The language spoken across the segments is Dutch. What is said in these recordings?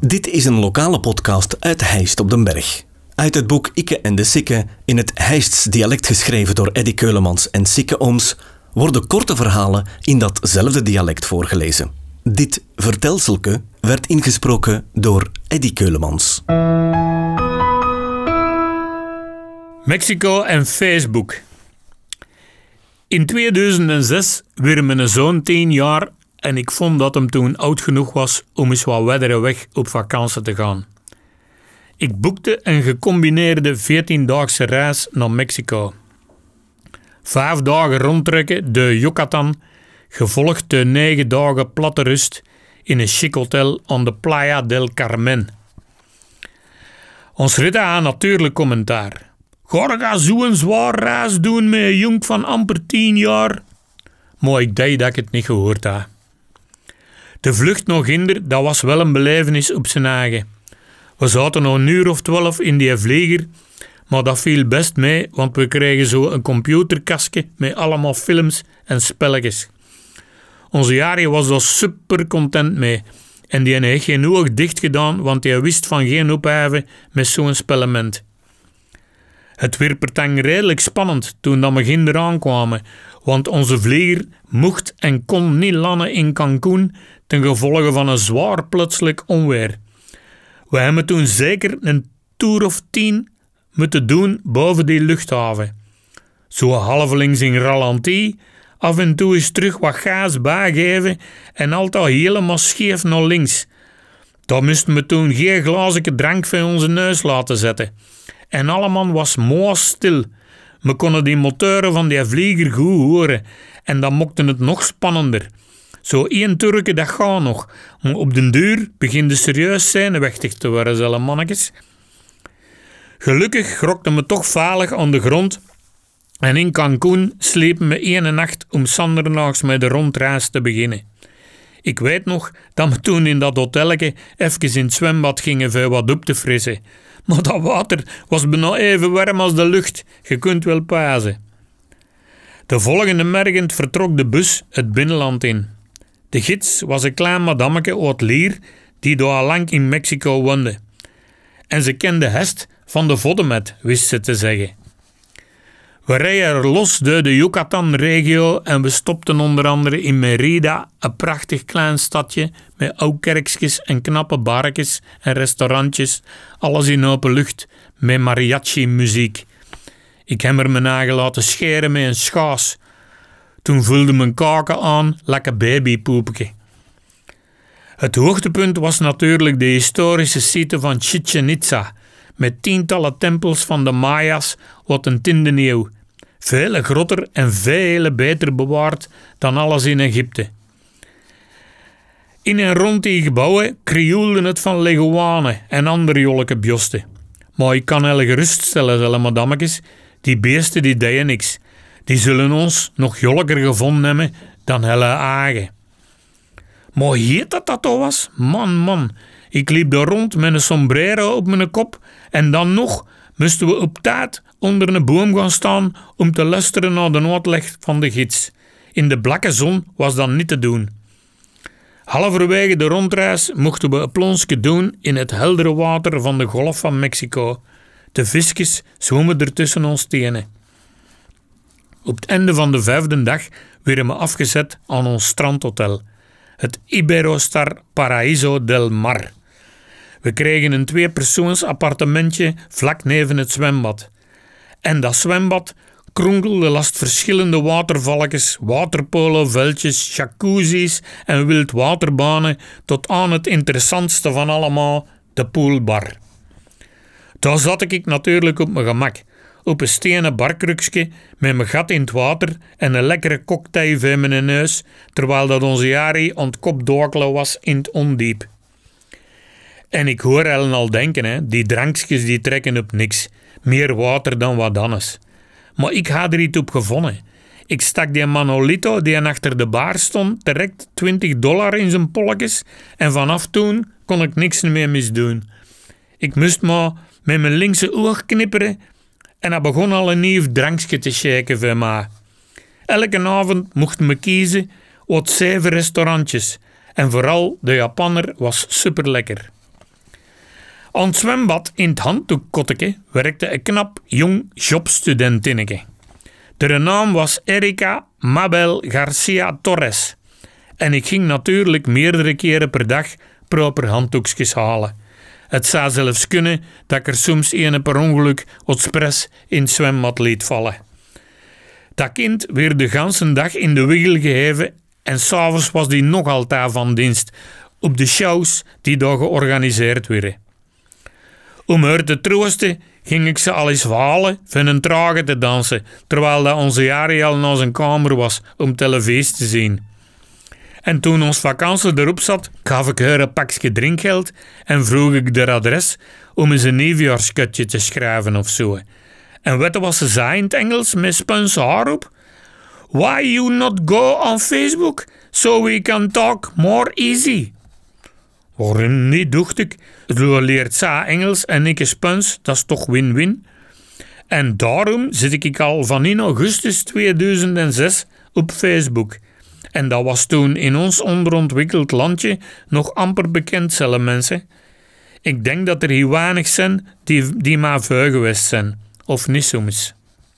Dit is een lokale podcast uit Heist op den Berg. Uit het boek Ikke en de Sikke, in het Heists dialect geschreven door Eddy Keulemans en Sikke Ooms, worden korte verhalen in datzelfde dialect voorgelezen. Dit vertelselke werd ingesproken door Eddy Keulemans. Mexico en Facebook. In 2006 werd mijn zoon 10 jaar en ik vond dat hem toen oud genoeg was om eens wat wedderen weg op vakantie te gaan. Ik boekte een gecombineerde 14-daagse reis naar Mexico. Vijf dagen rondtrekken de Yucatan, gevolgd de negen dagen platte rust in een chic hotel aan de Playa del Carmen. Ons rit aan natuurlijk commentaar. Ga zo'n zwaar reis doen met een jong van amper tien jaar? Maar ik deed dat ik het niet gehoord had. De vlucht nog hinder, dat was wel een belevenis op zijn eigen. We zaten nog een uur of twaalf in die vlieger, maar dat viel best mee, want we kregen zo een computerkastje met allemaal films en spelletjes. Onze Jari was daar super content mee en die heeft geen oog dicht gedaan, want hij wist van geen opheffen met zo'n spellement. Het werd redelijk spannend toen dat we ginder aankwamen, want onze vlieger mocht en kon niet landen in Cancún ten gevolge van een zwaar plotseling onweer. We hebben toen zeker een toer of tien moeten doen boven die luchthaven. Zo halvelings in ralentie, af en toe eens terug wat gaas bijgeven en altijd helemaal scheef naar links. Dan moesten we toen geen glazen drank voor onze neus laten zetten. En allemaal was mooi stil. We konden die motoren van die vlieger goed horen en dat mokte het nog spannender. Zo één turken, dat gaat nog. Maar op den duur begint de serieus zenuwachtig te worden, zullen mannetjes. Gelukkig grokten we toch veilig aan de grond en in Cancún sliepen we één nacht om zandernaags met de rondreis te beginnen. Ik weet nog dat we toen in dat hotelletje even in het zwembad gingen voor wat op te frissen. Maar dat water was bijna even warm als de lucht, je kunt wel pazen. De volgende morgen vertrok de bus het binnenland in. De gids was een klein madammeke uit Lier die door lang in Mexico woonde. En ze kende Hest van de Voddemet, wist ze te zeggen. We reden los door de Yucatan-regio en we stopten onder andere in Merida, een prachtig klein stadje met oude kerkjes en knappe barkjes en restaurantjes, alles in open lucht met mariachi-muziek. Ik heb er mijn eigen laten scheren met een schaas. Toen vulde mijn kaken aan, lekker babypoepje. Het hoogtepunt was natuurlijk de historische site van Chichen Itza, met tientallen tempels van de Mayas wat een tiende eeuw. Vele groter en vele beter bewaard dan alles in Egypte. In en rond die gebouwen krioelden het van leguanen en andere jolleke bjosten. Maar ik kan heel geruststellen, zullen madammetjes, die beesten die deden niks. Die zullen ons nog jolker gevonden hebben dan helle agen. Maar heet dat dat al was? Man, man. Ik liep daar rond met een sombrero op mijn kop en dan nog moesten we op tijd onder een boom gaan staan om te luisteren naar de uitleg van de gids. In de blakke zon was dat niet te doen. Halverwege de rondreis mochten we een plonsje doen in het heldere water van de golf van Mexico. De visjes zwommen er tussen ons tenen. Op het einde van de vijfde dag werden we afgezet aan ons strandhotel, het Iberostar Paraíso del Mar. We kregen een tweepersoons appartementje vlak neven het zwembad. En dat zwembad kronkelde last verschillende watervalkjes, waterpoloveldjes, jacuzzi's en wildwaterbanen tot aan het interessantste van allemaal, de poolbar. Daar zat ik natuurlijk op mijn gemak, op een stenen barkrukje met mijn gat in het water en een lekkere cocktail voor mijn neus, terwijl dat onze Jari aan het was in het ondiep. En ik hoor Ellen al denken, hè, die drankjes die trekken op niks. Meer water dan wat anders. Maar ik had er iets op gevonden. Ik stak die Manolito die achter de bar stond direct 20 dollar in zijn polletjes en vanaf toen kon ik niks meer misdoen. Ik moest maar met mijn linkse oog knipperen en hij begon al een nieuw drankje te shaken voor mij. Elke avond mochten we kiezen uit zeven restaurantjes en vooral de Japanner was super het zwembad in het handdoekkotteke werkte een knap jong jobstudentinneke. De naam was Erika Mabel Garcia Torres. En ik ging natuurlijk meerdere keren per dag proper handdoekjes halen. Het zou zelfs kunnen dat ik er soms een per ongeluk expres in het zwembad liet vallen. Dat kind werd de ganse dag in de wiegel geheven en s'avonds was die nog altijd van dienst op de shows die daar georganiseerd werden. Om haar te troosten ging ik ze al eens halen van een trage te dansen, terwijl dat onze Jari al naar zijn kamer was om televisie te zien. En toen ons vakantie erop zat, gaf ik haar een pakje drinkgeld en vroeg ik haar adres om eens een nieuwjaarskutje te schrijven of zo. En wat ze zei in het Engels met spons haar op? Why you not go on Facebook so we can talk more easy? Waarom niet, dacht ik. Zo leert zij Engels en ik spons, dat is toch win-win? En daarom zit ik al van in augustus 2006 op Facebook. En dat was toen in ons onderontwikkeld landje nog amper bekend, zullen mensen. Ik denk dat er hier weinig zijn die, die maar vuil geweest zijn. Of niet soms.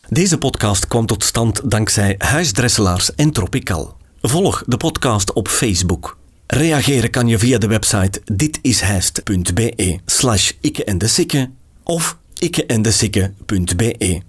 Deze podcast kwam tot stand dankzij Huisdresselaars en Tropical. Volg de podcast op Facebook. Reageren kan je via de website ditishijst.be slash ikke en de sikke of ikkeendesikke.be.